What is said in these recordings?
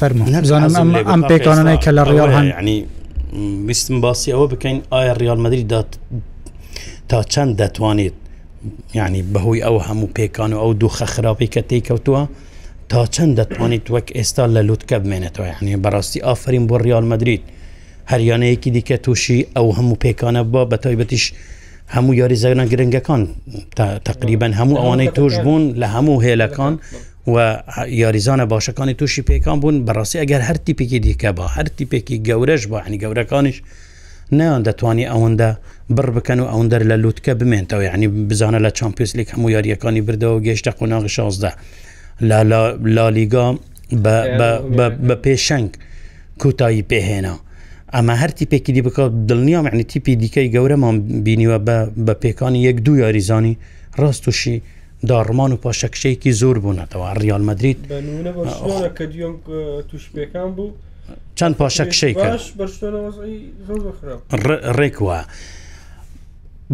فەرموزانم ئەم پێکانەی کە لە ڕیال ینی ویستم باسی ئەوە بکەین ئایا ڕیالمەدرری دات تا چەند دەتوانێت یعنی بەهۆی ئەو هەموو پێکان و ئەو دوو خەخراپی کە تێککەوتووە تا چەند دەتوانیت وەک ئێستا لە لوتکە بمێنێتەوە یعنی بەڕاستی ئافرین بۆ ڕیالمەدرید هەریانەیەکی دیکە تووشی ئەو هەموو پێکانە بە بە تایبەتیش هەموو یاریزانە گرنگەکان تقریبان هەموو ئەوانەی توش بوون لە هەموو هێلەکان و یاریزانە باشەکانی تووشی پێکان بوون بەڕاستی ئەگەر هەر تیپێکی دیکە بە هەر تیپێکی گەورەش بە هەنی گەورەکانیش نەیان دەتوانانی ئەوەندە بڕ بکەن و ئەوەندەر لە لووتکە بمێنتەوە یعنی بزانە لە چمپیسلیک هەموو یاریەکانی بردەوە گەشتە قۆناغ 16 لا لیگا بە پێشنگ کوتایی پێهێنا ئەمە هەر تیپێکی دی بکات دڵنیام عنی تیپی دیکەی گەورەمان بینیوە بە پێکانی یەک دوو یاریزانی ڕاستوشی داڕمان و پاشەکشەیەکی زۆر بوونەتەوە ریال مدریت توشپەکان بوو چەند پاشەکشەی کرد ڕێکوە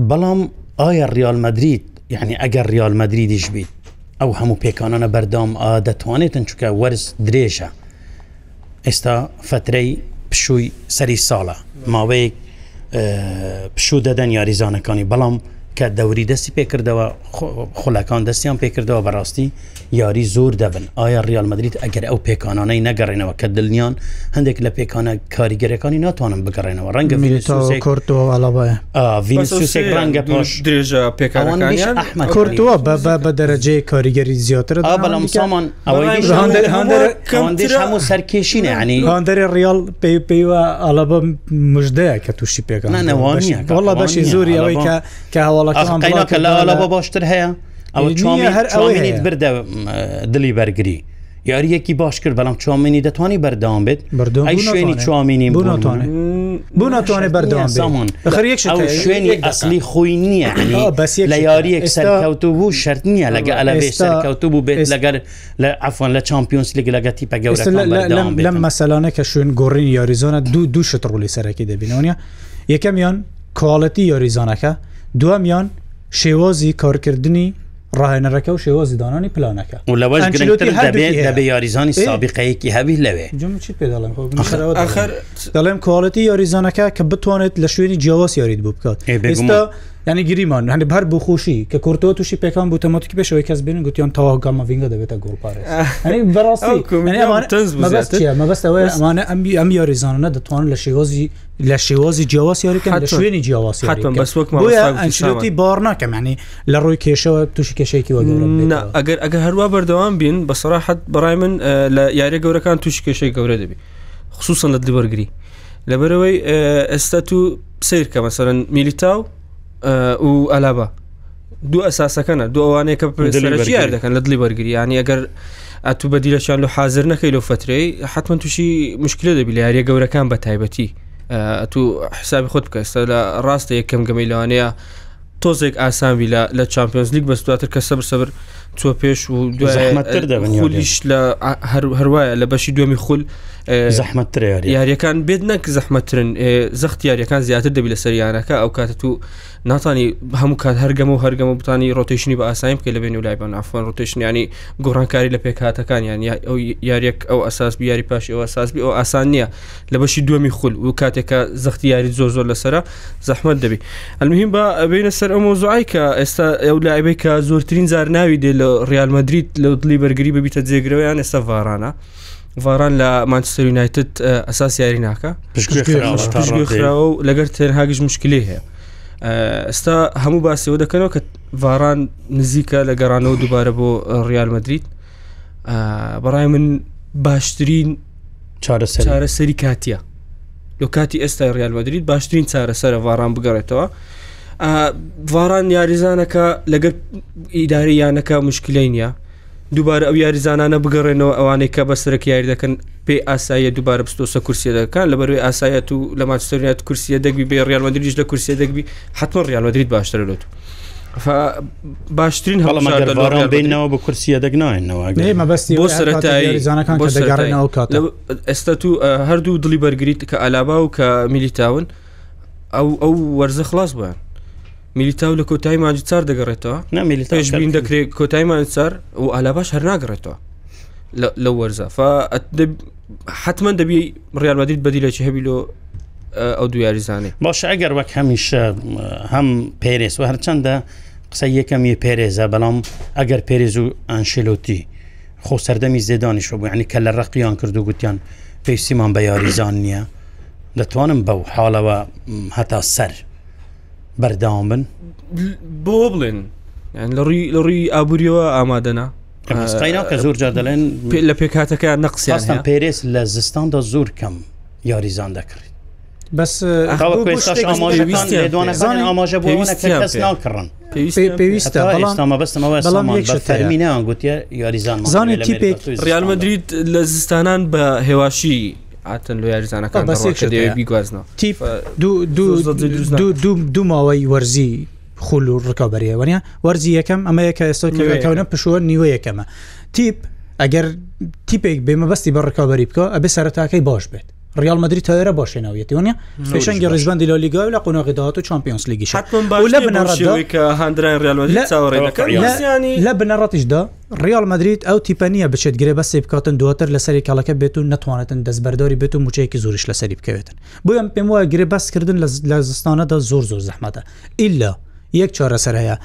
بەڵام ئایا ریال مدریت یعنی ئەگەر ریال مدریدیش بیت ئەو هەموو پێکانانە بەردام دەتوانێتن چکە وەرز درێژە ئێستا فترەی پشووی سەری ساڵە ماوەیەک پشوو دەدەن یاریزانەکانی بەڵام کە دەوری دەستی پێکردەوە خۆلەکان دەستیان پێکردەوە بەڕاستی یاری زۆر دەبن ئایا ریالمەدریت ئەگەر ئەو پێکانانەی نەگەڕێنەوە کە دڵنیان هەندێک لە پێکانە کاریگەرەکانی ناتوانن بگەڕێنەوە ڕەنگە ڕەنگە پاش درێژە پێکانەکانیان کورتووە بە دەرەجێ کاریگەری زیاتر بەڵام سامان هەموو سەرکێشینە ینی هەندەرێ ریال پێی پێیوە ئەڵە بە مژدەیە کە تووشی پێکانەوە بەشی زۆری ئەوەی کە کە هەوا هەواڵەکە لەڵەوە باشتر هەیە ئەو هەر ئەوێت بردە دلی بەرگری. یاریەکی باش کرد بەڵام چامینی دەتوانانی بەردام بێت بردم شوێنی چامینی بۆ ناتوانێت بەردامان شوێنی ئەسلی خۆی نییە بەس لە یاریەک سەرکەوت بوو شرت نییە لەگە ئەلە سەرکەوت بوو بێت لەگەر لە ئەفۆن لە چمپیۆنس لێک لەگەتی پەگەورە لەم مەسەلانە کە شوێن گۆڕین یاریزۆنە دوو دوو شت ڕولی سەرەکی دەبینەوەە یەکەمیان کواڵەتی یاریزانەکە دوامیان شێوازی کارکردنی ڕاهێنەرەکە و شێوازی دانانی پلانەکە و لەوەش دەبێ یاریزانی سابقەیەکی هەبی لەوێ دەڵێم کوڵەتی یاریزانەکە کە بتوانێت لە شوێنی جیاواز یارید بوو بکات ئێستا ینی گیریمان هەنی بەر بۆ خۆشی کە کورتۆ تووشی پێکان بوو تەمەتکی پێشەوەی کەس بین گوتیان تەواگەمە ڤینگە دەبێتە گۆڵپارێستەوەی ئەمانە ئەمبی ئەم یاریزانە دەتوانن لە شێوازی لە شێوازی جیاواز یاریکە شوێنی جیاواز بەسوەکشتی بار ناکەمانی لە ڕووی کێشەوە تووشی کێشێکی وەگەورە ئەگەر ئەگە هەروە بەردەوام بین بەسەراحەت بەڕای من لە یاری گەورەکان تووشی کێشەی گەورە دەبی خصوصن لە دبەرگری لەبەرەوەی ئێستا تو سیر کە مەسەرەن میلیتاو و ئەلابە دوو ئەساسەکەنە دو ئەوانەیە کە پرسیار دەکەن لە دلی بەرگریانی ئەگەر ئەتو بە دیلەشان لە حاضر نەکەی لە فترەی حتمما تووشی مشکلە دەبی لە یاریە گەورەکان بە تایبەتی تو حسابی خۆت بکە ئستا لە ڕاستە یەکەم گەمەی لەوانەیە تۆزێک ئاسانوی لە چمپیۆنز لیگ بەستواتر کە سەبر سەبر چۆ پێش و دولیش لە هەروایە لە بەشی دومی خول زەحمەتتر یاریەکان بێت نەک زەحمەترن زەخت یاریەکان زیاتر دەبی لە سەریانەکە ئەو کاتە تو ناتانی هەموو کات هەرگەم و هەرگەمە بتانی ڕۆتیشنی بە ئاسایم بکە لە بین و لایبان ئافۆن ڕۆتیشنیانی گۆڕانکاری لە پێکاتەکان یان ئەو یاریەک ئەو ئەساس بیاری پاش ئەو ئەساسبی ئەو ئاسان نییە لە بەشی دووەمی خول و کاتێکە زەختی یاری زۆر زۆر لەسرە زەحمەت دەبی ئەلمهیم بە بینە سەر ئەو مۆزوعی کە ئێستا ئەو لایبی کە زۆرترین زار ناوی دێ لە ڕالمەدریت لە دلی بەرگری ببیتە جێگرەوەیان ئێستا ڤارانە. ڤاران لە مانچستر یونایتت ئەساس یاری ناکە خراوە لەگەر تێنهاگیش مشکلی هەیە ئستا هەموو باسیەوە دەکەنەوە کە ڤاران نزیکە لە گەڕانەوە دووبارە بۆ ڕیال مدریت بەڕای من باشترین چارە سەری کاتیە لە کاتی ئێستا ڕیال مدریت باشترین چارەسەرە ڤاران بگەڕێتەوە ڤاران یاریزانەکە لەگەر ئیداری یانەکە مشکلەی نیە دووبارە ئەو یاریزانانە بگەڕێنەوە ئەوانەی کە بەسەرکی یاری دەکەن پێ ئاساییە دووبارە بستۆسە کورسیە دەکەن لە بەروی ئاسایەت و لە ماچستەرنیات کورسیە دەگوی بێ ڕیالوەدریش لە کورسیە دەگوی حتممە ڕیالوەدریت باشتر لەوت. باشترین هەڵمەگەڕان بینەوە بە کورسیە دەگناینەوە بەستی بۆ سەرەتایزانەکان دەگەڕێنەوە کات ئێستا تو هەردوو دڵی بەرگریت کە ئالابا و کە میلیتاون ئەو ئەو وەرزە خلاص بە میلیتاو لە کۆتایی ماجیسار دەگەڕێتەوە نمیلیتاشبین دەکرێت کۆتایی ماجیسار و ئالااش هەر ناگەڕێتەوە لە وەرزە حتمما دەبی ڕیالبادیت بەدیلەی هەبیلۆ ئەو دویاریزانێ باش ئەگەر وەک هەمیشە هەم پێرێس و هەرچەندە قسە یەکەم یە پێرێزە بەڵام ئەگەر پێرێز و ئەنشلۆتی خۆ سەردەمی زێدانیشە بوو ینی کە لە ڕقییان کرد و گوتیان پێویستیمان بە یاریزان نییە دەتوانم بەو حاڵەوە هەتا سەر بەرداوم بن بۆ بڵێن لە ڕووی ئابوووریەوە ئامادەنا ئەسقاینا کە زۆر جادەڵێن لە پێکاتەکە نەقسیستان پێرس لە زستاندا زۆر کەم یاریزان دەکرێت بەس ئاماژە ناکڕن پێویستەمەستەمەوەمینیان گوتیە یاریزان زانێت تیپێک ریالمەدریت لە زستانان بە هێواشی ئاتن لە یاریزانەکان بەسێک بیگوازنەوە تیپ دوو ماوەی وەرزی خول و ڕکەبەریە وەنیا وەرزی یەکەم ئەمە یەکە ئێستاکەونە پشوە نیوە یەکەمە تیپ ئەگەر تیپێک بێمە بەستی بە ڕکابی بکە ئەبێ سەرتاکەی باش بێت ریال مدرید تایرە باشێنەوەیەتی وانە فشنگی ڕژبندی لە لیگا لە قۆناغیداات و چمپیۆنس لیگی لە بنەڕاتیشدا ریال مدرید ئەو تیپەنیە بچێت گرێ بە سێبکاتن دواتر لەسری کاڵەکە بێت و نتوانێتن دەستبەرداری بێت و موچەیەکی زۆریش لەسەری بکەوێتن بۆیان پێم وایە گرێ بەسکردن لە زستانەدا زۆر زۆر زەحمەتە ئللا یەک چارەسەر هەیە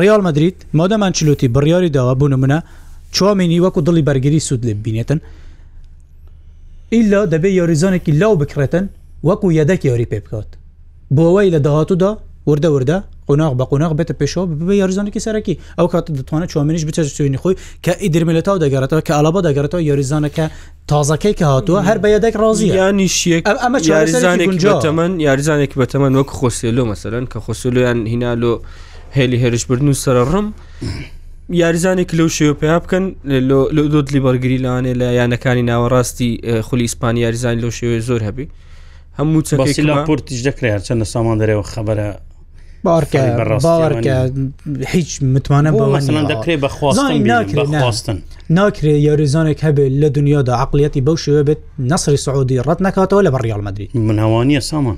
ریال مدرید مادەمان چلوتی بڕیاری داوا بوون منە چوامێنی وەکو دڵی بەرگری سوود لێ بینێتن ئیلا دەبێت یاریزانێکی لاو بکرێتن وەکو یەدەک یاری پێ بکات بۆ ئەوەی لە داهاتوودا وردە وردە قۆناغ بە قۆناغ بێتە پێشەوە ببێ یاریزانێکی سەرەکی ئەو کات دەتوانێت چوامێنش بچە سوێنی خۆی کە ئیدرمێتەوە دەگەڕێتەوە کە ئالابە دەگەڕێتەوە یاریزانەکە تازەکەی کە هاتووە هەر بە یەدەك ڕازی یانی شیەک ئەمە یاریزانێکتەمەەن یاریزانێک بەتەمەەن وەک خۆسیلۆ مەسەرەن کە خۆسیلۆیان هینالۆ هێلی هێرشبردن و سەرڕم یاریزانێک لەو شێوە پێ بکەن لە دۆتلی بەرگری لاانێ لە یانەکانی ناوەڕاستی خولی ئیسپانی یاریزانی لەو شێوێ زۆر هەبی هەموو چەلا پرتیش دەکرێت چەندە سامان دەرەوە خبرە باڕکە هیچ متمانە دەکرێت بەخواستن ناکرێت یاریزانێک هەبێت لە دنیادا عقلەتی بەو شێوە بێت نسری سعودی ڕەت نکاتەوە لە بەڕیال مدرری منەوانیە سامان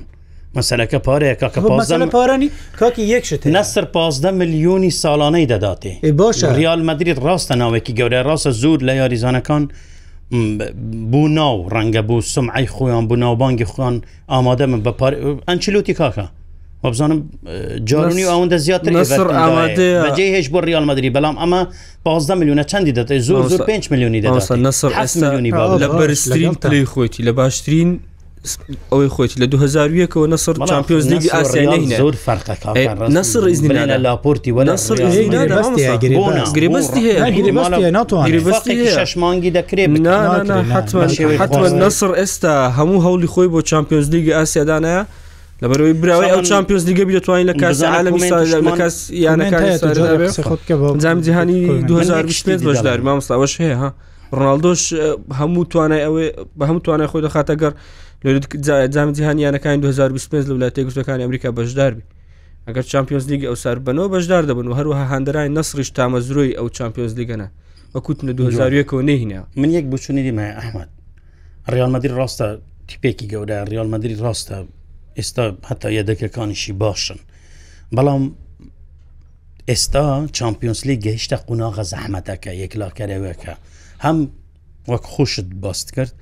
مەسلەکە پارەیەەکە کە پارانی کاکی یەکشت نەسەر پازدە میلیۆنی ساڵانەی دەداتێ باش ریال مدریت ڕاستە ناوێکی گەورە ڕاستە زود لە یاریزانەکان بوو ناو ڕەنگە بوو سمعی خۆیان بوو ناوبانگی خۆیان ئامادە من بە ئەچلوتی کاکە وەبزانم جارونی ئەوەندە زیاتر ئامادەجێ هێش بۆ ریال مدرری بەڵام ئەمە 15 میلیونە چەندی دەدەێت زۆر زۆر 5 میلیونی دەسەر لە بەرزترین پلی خۆیتی لە باشترین ئەوەی خۆیت لە 2001ەوە نەسەر چمپیۆز لیگی ئاسیانە زۆر فەرقەکەسر ئیزنیە لاپۆرتی وەستی دەکرێت نەسر ئێستا هەموو هەولی خۆی بۆ چمپیۆز لیگی ئاسیادانە لەبەرەوەی براوی ئەو چمپیۆز لیگە بێتوانین لە کاس عالمی کەس یانەکان جیهانی 2020 بەشداری مامۆستاوەش هەیە ڕناالدۆش هەموو توانای ئەوێ بە هەموو توانای خۆی دەخاتەگەر جام جیهانیانەکانی 2025 لە وڵات تێگوستەکانی ئەمریکا بەشداربی ئەگەر چمپیۆنز لیگ ئەو سار بنەوە بەشدار دەبن و هەروەها هەندرای نسریش تامەزروی ئەو چمپیۆنز لیگەنە وەکوتنە 2000ەوە نهینە من یەک بچونی مای ئەحمد ڕالمەدی ڕاستە تیپێکی گەورە ڕالمەدرری ڕاستە ئێستا هەتا یەدەکەکانیشی باشن بەڵام ئێستا چمپیۆنس لی گەیشتە قوناغە زەحمەتەکە یەکلاکەرەوەەکە هەم وەک خوشت باست کرد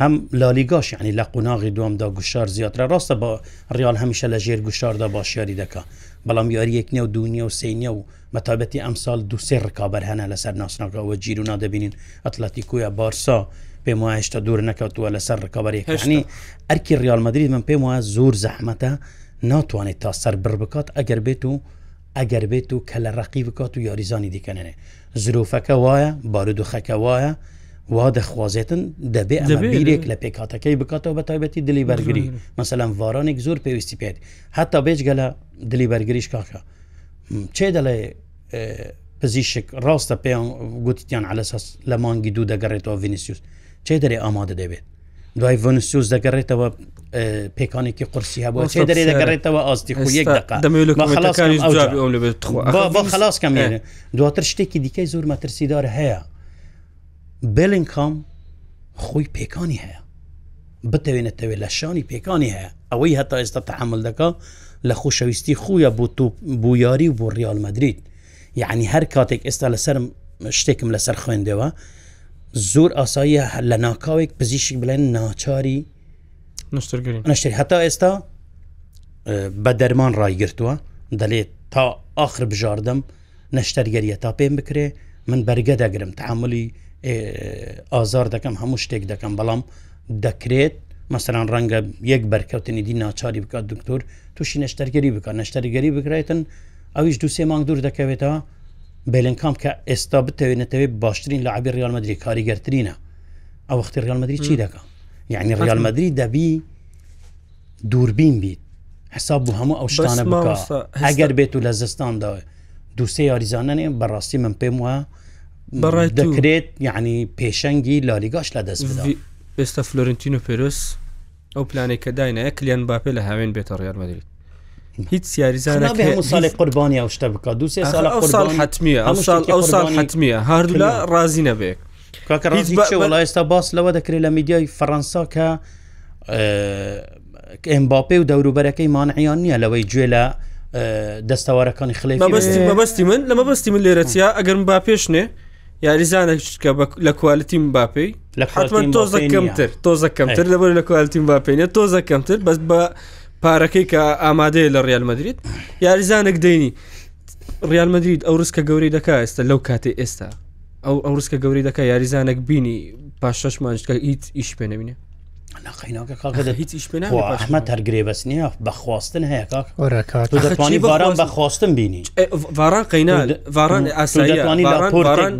هەم لالیگاش یعنی لە قوناغی دوامدا گوشار زیاترە ڕاستە بە ریال هەمیشە لە ژێر گوشاردا باشیاری دکا بەڵام یاریەک نیە و دونیە و سینە و مەتابەتی ئەمسال دو سێ ڕکابەر هەنا لەسەر ناسناکەەوە گیر و نادەبینین ئەتلەتیکوە بارسا پێم وایە هشتا دوور نەکەوتووە لەسەر ڕکابەرێکانی ئەرکی ریالمەدرید من پێم وایە زۆر زەحمەتە ناتوانێت تا سەر بر بکات ئەگەر بێت و ئەگەر بێت و کە لە ڕقی بکات و یاریزانی دیکەنێ زرۆفەکە وایە بارود و خەکە وایە وا دەخوازێتن دەبێ بیرێک لە پێکاتەکەی بکاتەوە بە تایبەتی دلی بەرگری مەسەلام وارانێک زۆر پێویستی پێێت حتا بێجگە لە دلی بەرگریش کاکە چێ دەڵێ پزیشک ڕاستە پێیان گوتیان علەسەس لە مانگی دوو دەگەڕێتەوە ڤینسیوس چێ دەرێ ئامادە دەبێت دوای ڤنسیوس دەگەڕێتەوە پێکانێکی قرسی هەبوو چێ دەرێ دەگەڕێتەوە ئاستی خلاص خلاص کەم دواتر شتێکی دیکەی زۆر مەترسیدار هەیە بلینکام خۆی پێکانی هەیە بتەوێنێتەوێت لە شانی پێکانی هەیە ئەوەی هەتا ئێستا تەحمل دەکا لە خۆشەویستی خۆیە بۆ تو بۆ یاری و بۆ ریال مدرید یعنی هەر کاتێک ئێستا لەسەر شتێکم لەسەر خوێندەوە زۆر ئاساییە لە ناکاوێک پزیشک بڵێن ناچاری نشتری هەتا ئێستا بە دەرمان ڕایگرتووە دەلێت تا آخر بژاردم نەشتەرگەریە تا پێم بکرێ من بەرگە دەگرم تعملی ئازار دەکەم هەموو شتێک دەکەم بەڵام دەکرێت مەسەران ڕەنگە یەک بەرکەوتنی دی ناچاری بکات دکتۆر تووشی نەشتەرگەری بکە نەشتەرگەری بکرێتن ئەویش دو سێ مانگ دوور دەکەوێتەوە بلنکام کە ئێستا بتەوێنێتەوێت باشترین لە عبی ریالمەدرری کاریگەرترینە ئەو وختی ریالمەدرری چی دەکە یعنی ریالمەدرری دەبی دووربین بیت حساب بوو هەموو ئەو شتانە بکە هەگەر بێت و لە زستان داوێت دوسێ یاریزانانێ بەڕاستی من پێم وایە بەڕای دەکرێت یعنی پێشەنگی لالیگاش لە دەست بدا ئێستا فلۆرنتین و پێرس ئەو پلانێک کە داینە کلیان باپێ لە هاوێن بێتە ڕیار مەدرید هیچ سیاریزانە ساڵی قربانی ئەو شتە بکە دو سێ سال حتممیە ئەو سال حتممیە هەردوولا ڕازی نەبێ ئێستا باس لەوە دەکرێت لە میدیای فەەنسا کە ئەمباپێ و دەوروبەرەکەی مانعیان نییە لەوەی گوێ لە دەستەوارەکانی خلی بەستی من لەمە بەستی من لێرەتیا ئەگەرم با پێشنێ یاریزانێک کە لە کوالتیم باپی حتمما تۆزەکەمتر تۆزەکەمتر لەبەر لە کوالتیم باپینە تۆزەکەمتر بەس بە پارەکەی کە ئامادەەیە لە ریال مدریت یاریزانێک دەینی ریال مدریت ئەو ڕستکە گەوری دەکا ئێستا لەو کاتێ ئێستا ئەو ئەو ڕستکە گەوری دەکە یاریزانێک بینی پاش شەشمانشکە ئیت ئیش پێ نەبینێ نەقینەکە کاکە هیچ ئەحمە هەرگێ بەس نیە بەخواستن هەیە کاکەوانی باران بەخواستن بینی واران قینال واران ئاساییوان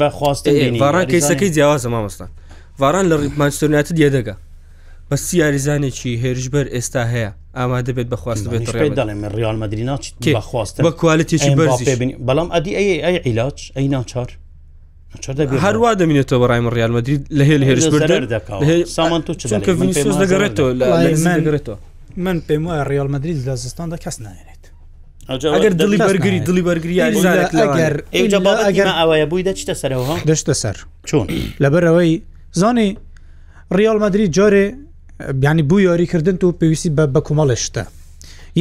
بەخواستن واران کەیسەکەی جیاوازە مامۆستا واران لە ڕیپمانستۆنیاتە دیێدەگە بەسی یاریزانێکی هێرشبەر ئێستا هەیە ئامادە بێت بەخواست دەڵێ ڕیال مدرینات بەخواستن بە کوالتی بەڵام ئەدی ئەی ئەی عیلاج ئەی ناچار هەروە دەمێتەوە ڕای ڕیال مدرید لە هێل هێرش دەگەڕێتەوە من پێم وایە ڕیال مدرید لە زستاندا کەس نایێنێت ئەگەر دڵی بەرگری دڵی بەرگریگەر ئەوەیە بووی دەچتە سەرەوە دەشتە سەر چۆن لەبەرەوەی زانی ریال مدرید جارێ بیانی بوو یاریکردن و پێویستی بە بە کومەڵشتە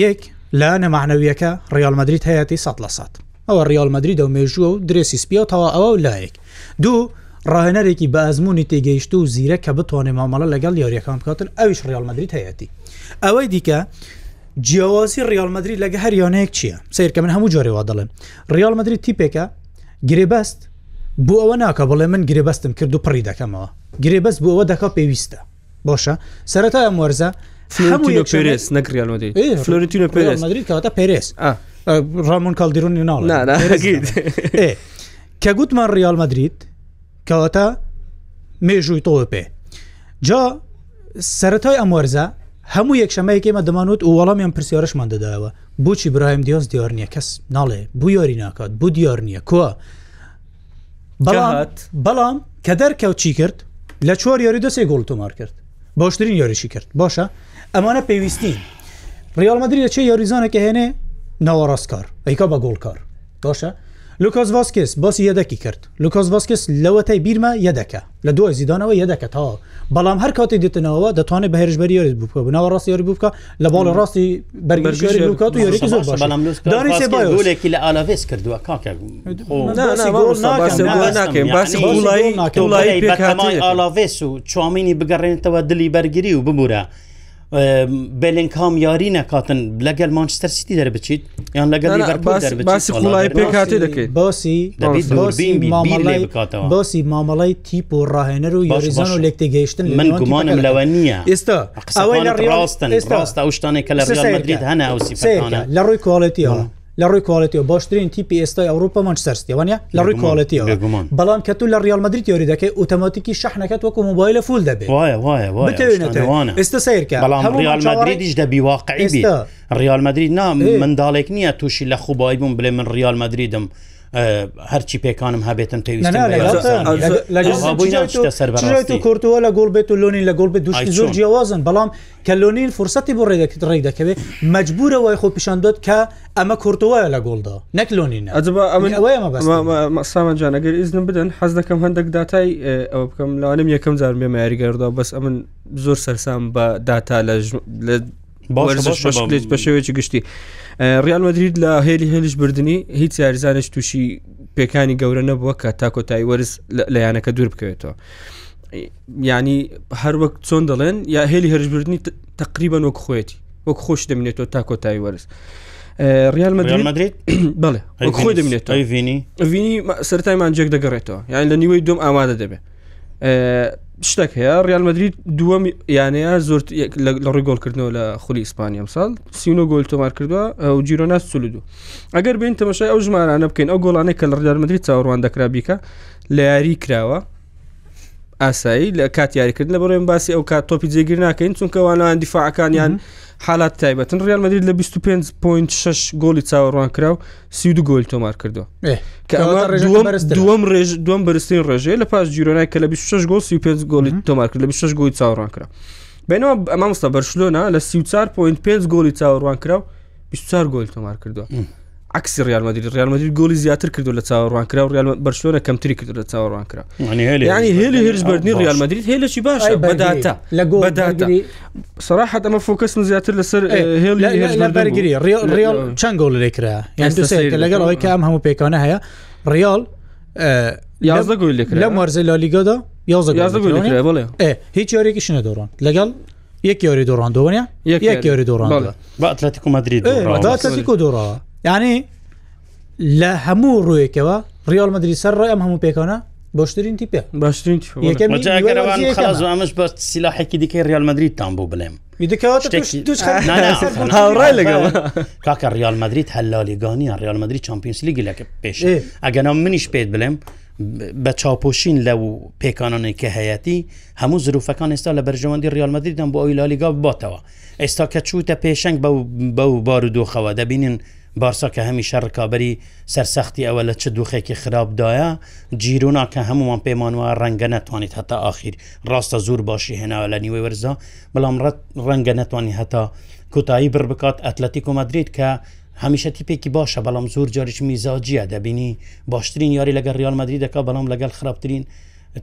یەک لە نەماعنەویەکە ڕیال مدرید هەیەی سە لە سات ئەوە ریال مدرریدا و مێژووە و درێسی سپیاتەوە ئەوە لایەک دوو ڕاهێنەرێکی بە ئەزمموی تێگەیشت و زیرە کە بتوانێ مامەڵە لەگەڵ یاریەکان بکاتن ئەویش ریال مدرید هەیەی ئەوەی دیکە جیاوازی ریالمەدرری لەگە هەریانەیەک چییە سیرکە من هەموو جارێوا دەڵێن ریالمەدرری تیپێکە گرێبەست بۆ ئەوە ناکە بڵێ من گرێبەستم کرد و پڕی دەکەمەوە گرێبەست بۆ ئەوە دەکا پێویستە باشە سەرەتا ئەم وەرزە فلۆرنتینۆ پێرس نەکریانەوەی فلۆرنتینۆ پێرس مدرری کەواتە پێرس ڕامون کالدیرونی ناڵ کە گوتمان ریال مدرید کەواتە مێژووی تۆ پێ جا سەتای ئەموەرزە هەموو یەکشەمەیەکێمە دەمانوت و وەڵامیان پرسیارشمان دەدایەوە بۆچی برایم دیۆز دیار نییە کەس ناڵێ بوو یاری ناکات بوو دیار نییە کووە بەڵات بەڵام کە دەرکەوت چی کرد لە چوار یاری دەسێ گۆڵ تۆمار کرد باشترین یاریشی کرد باشە ئەمانە پێویستین ڕیالمەدرری لە چه یاریزانەکە هێنێ ناوەڕاستکار ئەیکا بە گۆڵکار باشە لوکاس ڤاسکس باسی یەدەکی کرد لوکاس ڤاسکس لەوەتەی بیرمە یەدەکە لە دوای زیدانەوە یەدەکە تا بەڵام هەر کاتی دێتنەوە دەتوانێت بە هێرشبەر یاری بکە بناوە ڕاستی یاری بکە لە باڵ ڕاستی بەرگری لوکات و یاری زۆر باشێکی لە ئالافێس کردووە کاکەڵایی ئالافێس و چامینی بگەڕێنێتەوە دلی بەرگری و ببوورە بلین کام یاری نکاتن لەگەل مانچستر سیتی دەربچیت یان لەگەڵ باسی خوڵای پێکاتی دەکەیت باسی باسی مامەڵی تیپ و ڕاهێنەر و یاریزان و لێکتێگەیشتن من گومانم لەوە نییە ئێستا ئەوەی لە ڕاستن ئێستا ئەو شتانێک کە لە ڕێت هەنا ئەوسی لە ڕووی کواڵەتی لە ڕووی کوالڵەتیەوە باشترین تیپی ئێستا ئەوروپامان سەرستیوانە لە ڕووی کوالڵەتیەوە بەڵام کە تو لە ریالمەدرری تۆری دەکەی ئۆتۆماتیکی شەحنەکەت وەکو موبایلە فول دەبێت ئێستا سیرکە ریالمەدرریش دەبی واقعی ریالمەدرری نام منداڵێک نییە تووشی لە خوبایی بووم بێ من ریالمەدرریدم هەرچی پێکانم هەبێتم پێویست کورتووە لە گۆڵ بێت و لۆنی لە گۆڵ بێت دوشتی زۆر جیاوازن بەڵام کە لۆنیل فرسەتی بۆ ڕێگەکەت ڕێک دەکەوێت مجبورەوەی خۆ پیشاندۆت کە ئەمە کورتوایە لە گۆڵدا نەک لۆنینە سامانجانەگەر ئیزنم بدەن حەز دەکەم هەندێک دااتای ئەو بکەم لاانم یەکەم زار مێ یاریگەردا بەس ئەمن زۆر سەرسام بە داتا لە بە شێوێکی گشتی ڕیال مدرید لە هێلی هێنش بردننی هیچ یاریزانش تووشی پێکانی گەورە نەبووە کە تا کۆتایی وەرز لە یانەکە دوور بکەوێتەوە ینی هەر وەک چۆن دەڵێن یا هێلی هەرشبردننی تقریبان وەک خۆەتی وەک خۆش دەمێتەوە تا کۆتایی وەرز ریال مدرید بڵێ خۆی دەمێتەوە وینی وینی سەرتایمان جێک دەگەڕێتەوە یان لە نیوەی دوم ئامادە دەبێت شتێک هەیە ریالمەدرید دووەم یانەیە زۆر لە ڕێ گۆلکردنەوە لە خولی ئیسپانیام ساڵ سینۆ گۆل تۆمار کردووە ئەو جیرۆنا سولودو ئەگەر بین تەمەشای ئەو ژمارانە بکەین ئەو گۆڵانەی کە لە ڕدارمەدرری چاوەڕوان دەکرا بیکە لە یاری کراوە ئاسایی لە کات یاریکردن لە بەڕێن باسی ئەو کات تۆپی جێگیر ناکەین چونکەوانان دیفاعەکانیان حالات تایبەتن ڕال مدرید لە 25.6 گۆلی چاوەڕوان کرا و سیدو گۆل تۆمار کردو دوم ڕێژ دوم بەرزترین ڕێژەیە لە پاش جیرۆنای کە لە 26 گۆل 35 گۆلی تۆمار کرد لە 26 گۆی چاوەڕان کرا بینەوە ئەمە مستا بەرشلۆنا لە 34.5 گۆلی چاوەڕوان کرا و 24 گۆل تۆمار کردووە. عکسی ریالمەدیری ریالمەدیری گۆلی زیاتر کردو لە چاوەڕوانکرا و ریال بەرشلۆنە کەمتری کرد لە چاوەڕوانکرا ینی هێلی هێرشبردننی ریالمەدیریت هێلشی باشە بەداتا لە گۆ سەراحەت ئەمە فۆکەسم زیاتر لەسەر هێڵگیری ریال چەند گۆڵ لێکرا لەگەڵ ئەوەی کە ئەم هەموو پێکانە هەیە ریال یازدە گولی لە مەرزە لالیگادا یازدە هیچ یاریێکیشنە دۆڕان لەگەڵ یەک یاری دۆڕان دۆنیە یەک یاری دۆڕان بە ئەتلەتیکو مدرید ئەتلەتیکو دۆڕەوە یعنی لە هەموو ڕوویەکەوە ڕیال مدرریسەر ڕای ئەم هەموو پێکەوە باشترین تیپە باشترین ئەمەش بە سیلاحێکی دیکەی ریال مدریتان بوو بڵێم هاوڕای لەگەڵ کاکە ریال مدریت هەلالیگانیان ریال مدرری چمپیۆنس لیگی لەکە پێش ئەگەنە منیش پێت بڵێم بە چاپۆشین لەو پێکانانی کە هەیەی هەموو زروفەکان ئێستا لە بەرژەوەندی ریالمەدیدان بۆ ئەوی لالیگا باتەوە ئێستا کە چوتە پێشنگ بەو بار و دۆخەوە دەبینین بارسا کە هەمی شەڕکابەری سەرسەختی ئەوە لە چ دوخێکی خراپدایە جیررونا کە هەمومان پەیمان وە ڕەنگە نەتوانیت هەتا ئاخیر ڕاستە زور باشی هێناوە لە نیوێ وەرزا بەڵام ڕەت ڕەنگە نەتوانانی هەتا کوتایی بر بکات ئەتلەتی کۆمەدرێت کە هەمیشە تیپێکی باشە بەڵام زۆر جاریش میزاجیە دەبینی باشترین یاری لەگەر ریال مدرری دەکا بەڵام لەگەل خراپترین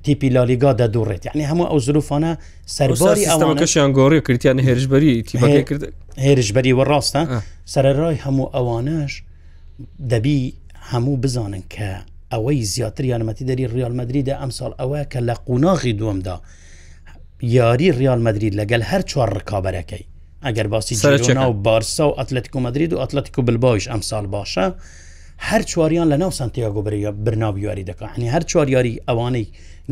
تیپی لالیگا دەدوڕێت یعنی هەموو ئەو زروفانە سەرباری ئەوانەشیان گۆڕی کردیان هێرشبەری هێرشبەری وە ڕاستە سەرڕای هەموو ئەوانەش دەبی هەموو بزانن کە ئەوەی زیاتر یارمەتی دەری ریالمەدریدا ئەمساڵ ئەوە کە لە قوناغی دووەمدا یاری ریالمەدرید لەگەل هەر چوار ڕکابەرەکەی ئەگەر باسی سەرنا و بارسا و ئەتلتیکو مدرید و ئەتلتیکو بلباش ئەمساڵ باشە هەر چواریان لە ناو سانتیاگۆ بەریە برناو یاری دەکە هەنی هەر چوار یاری ئەوانەی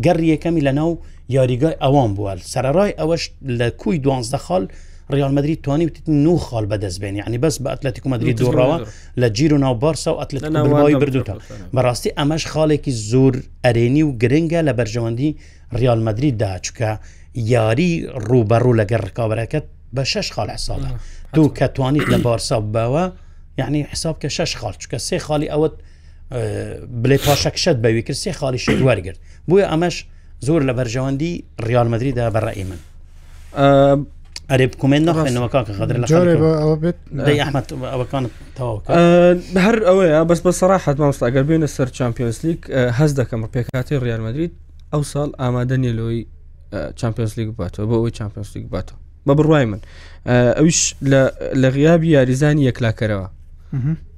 گەڕی یەکەمی لە ناو یاریگای ئەوان بووە سەرڕای ئەوەش لە کوی دوانزدە خاڵ ریال مدرری توانی وتی نو خال بەدەستبێنی عنی بەس بە ئەتلتیک مدرری دوڕاوە لە جیر و ناوبارسا و ئەتلتەوەی بردوتە بەڕاستی ئەمەش خاڵێکی زۆر ئەرێنی و گرنگە لە بەرژەوەندی ریال مدرری داچکە یاری ڕوبەڕوو لەگە ڕکاوەرەکەت بە شش خاڵ ساڵە دوو کەتوانیت لە بارسا بەوە یعنی حساب کە شش خاڵ چکە سێ خاڵی ئەوت بلێ پاشەکشت بەوی کرد سێ خاڵی شوەرگرت بویە ئەمەش زۆر لە بەرژەوەندی ڕیالمەدریدا بەڕئی من ئەرێ بکومێن نەخێنەوەکە خەدر ئەحمد ئەوەکان هەر ئەوەیە بەس بە سەراحەت مامستاگەر بێنە سەر چمپیۆنسلیک هەز دەکەم پێکاتی ڕیالمەدرید ئەو ساڵ ئامادە نیلۆی چمپیۆنسلیک باتەوە بۆ ئەوی چمپیۆنسلیک باتەوە بە بڕای من ئەویش لە غیابی یاریزانی یەکلاکەرەوە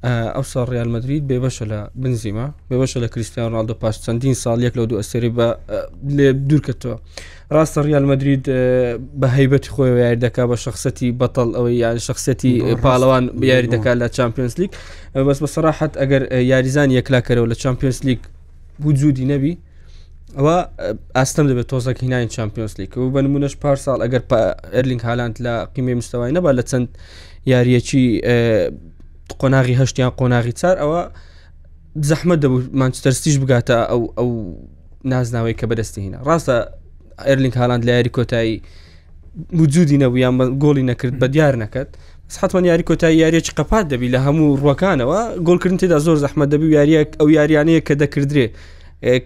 ئەو ساڵ ریال مدرید بێبەشە لە بنزیمە بێبەشە لە کریسیان ڕالدە پاش چەندین ساڵ یەک لە دوو ئەسری بە لێ دوورکەتەوە ڕاستە ریال مدرید بە هەیبەتی خۆی یاری دەکا بە شخصەتی بەتەڵ ئەوەی یان شخصەتی پاڵەوان بیاری دەکا لە چمپیۆنس لیگ بەس بە سەراحەت ئەگەر یاریزان یەکلاکەرەوە لە چمپیۆنس لیگ وجودی نەبی ئەوە ئاستەم دەبێت تۆزەک هینای چمپیۆنس لیگ و بەنمونەش پار ساڵ ئەگەر ئەرلینگ هاالند لە قیمێ مستەوای نەبا لە چەند یاریەکی قۆناغی هەشتیان قۆناغی چار ئەوە زەحمە دەبوو مانچستەرستیش بگاتە ئەو ئەو نازناوی کە بەدەستی هینە ڕاستە ئەرلینگ هاالند لە یاری کۆتایی وجودی نەبوو یان گۆڵی نەکرد بە دیار نەکەت حتمما یاری کۆتایی یاریەکی قەپات دەبی لە هەموو ڕوەکانەوە گۆلکردن تێدا زۆر زەحمە دەبی یاریە ئەو یاریانەیە کە دەکردرێ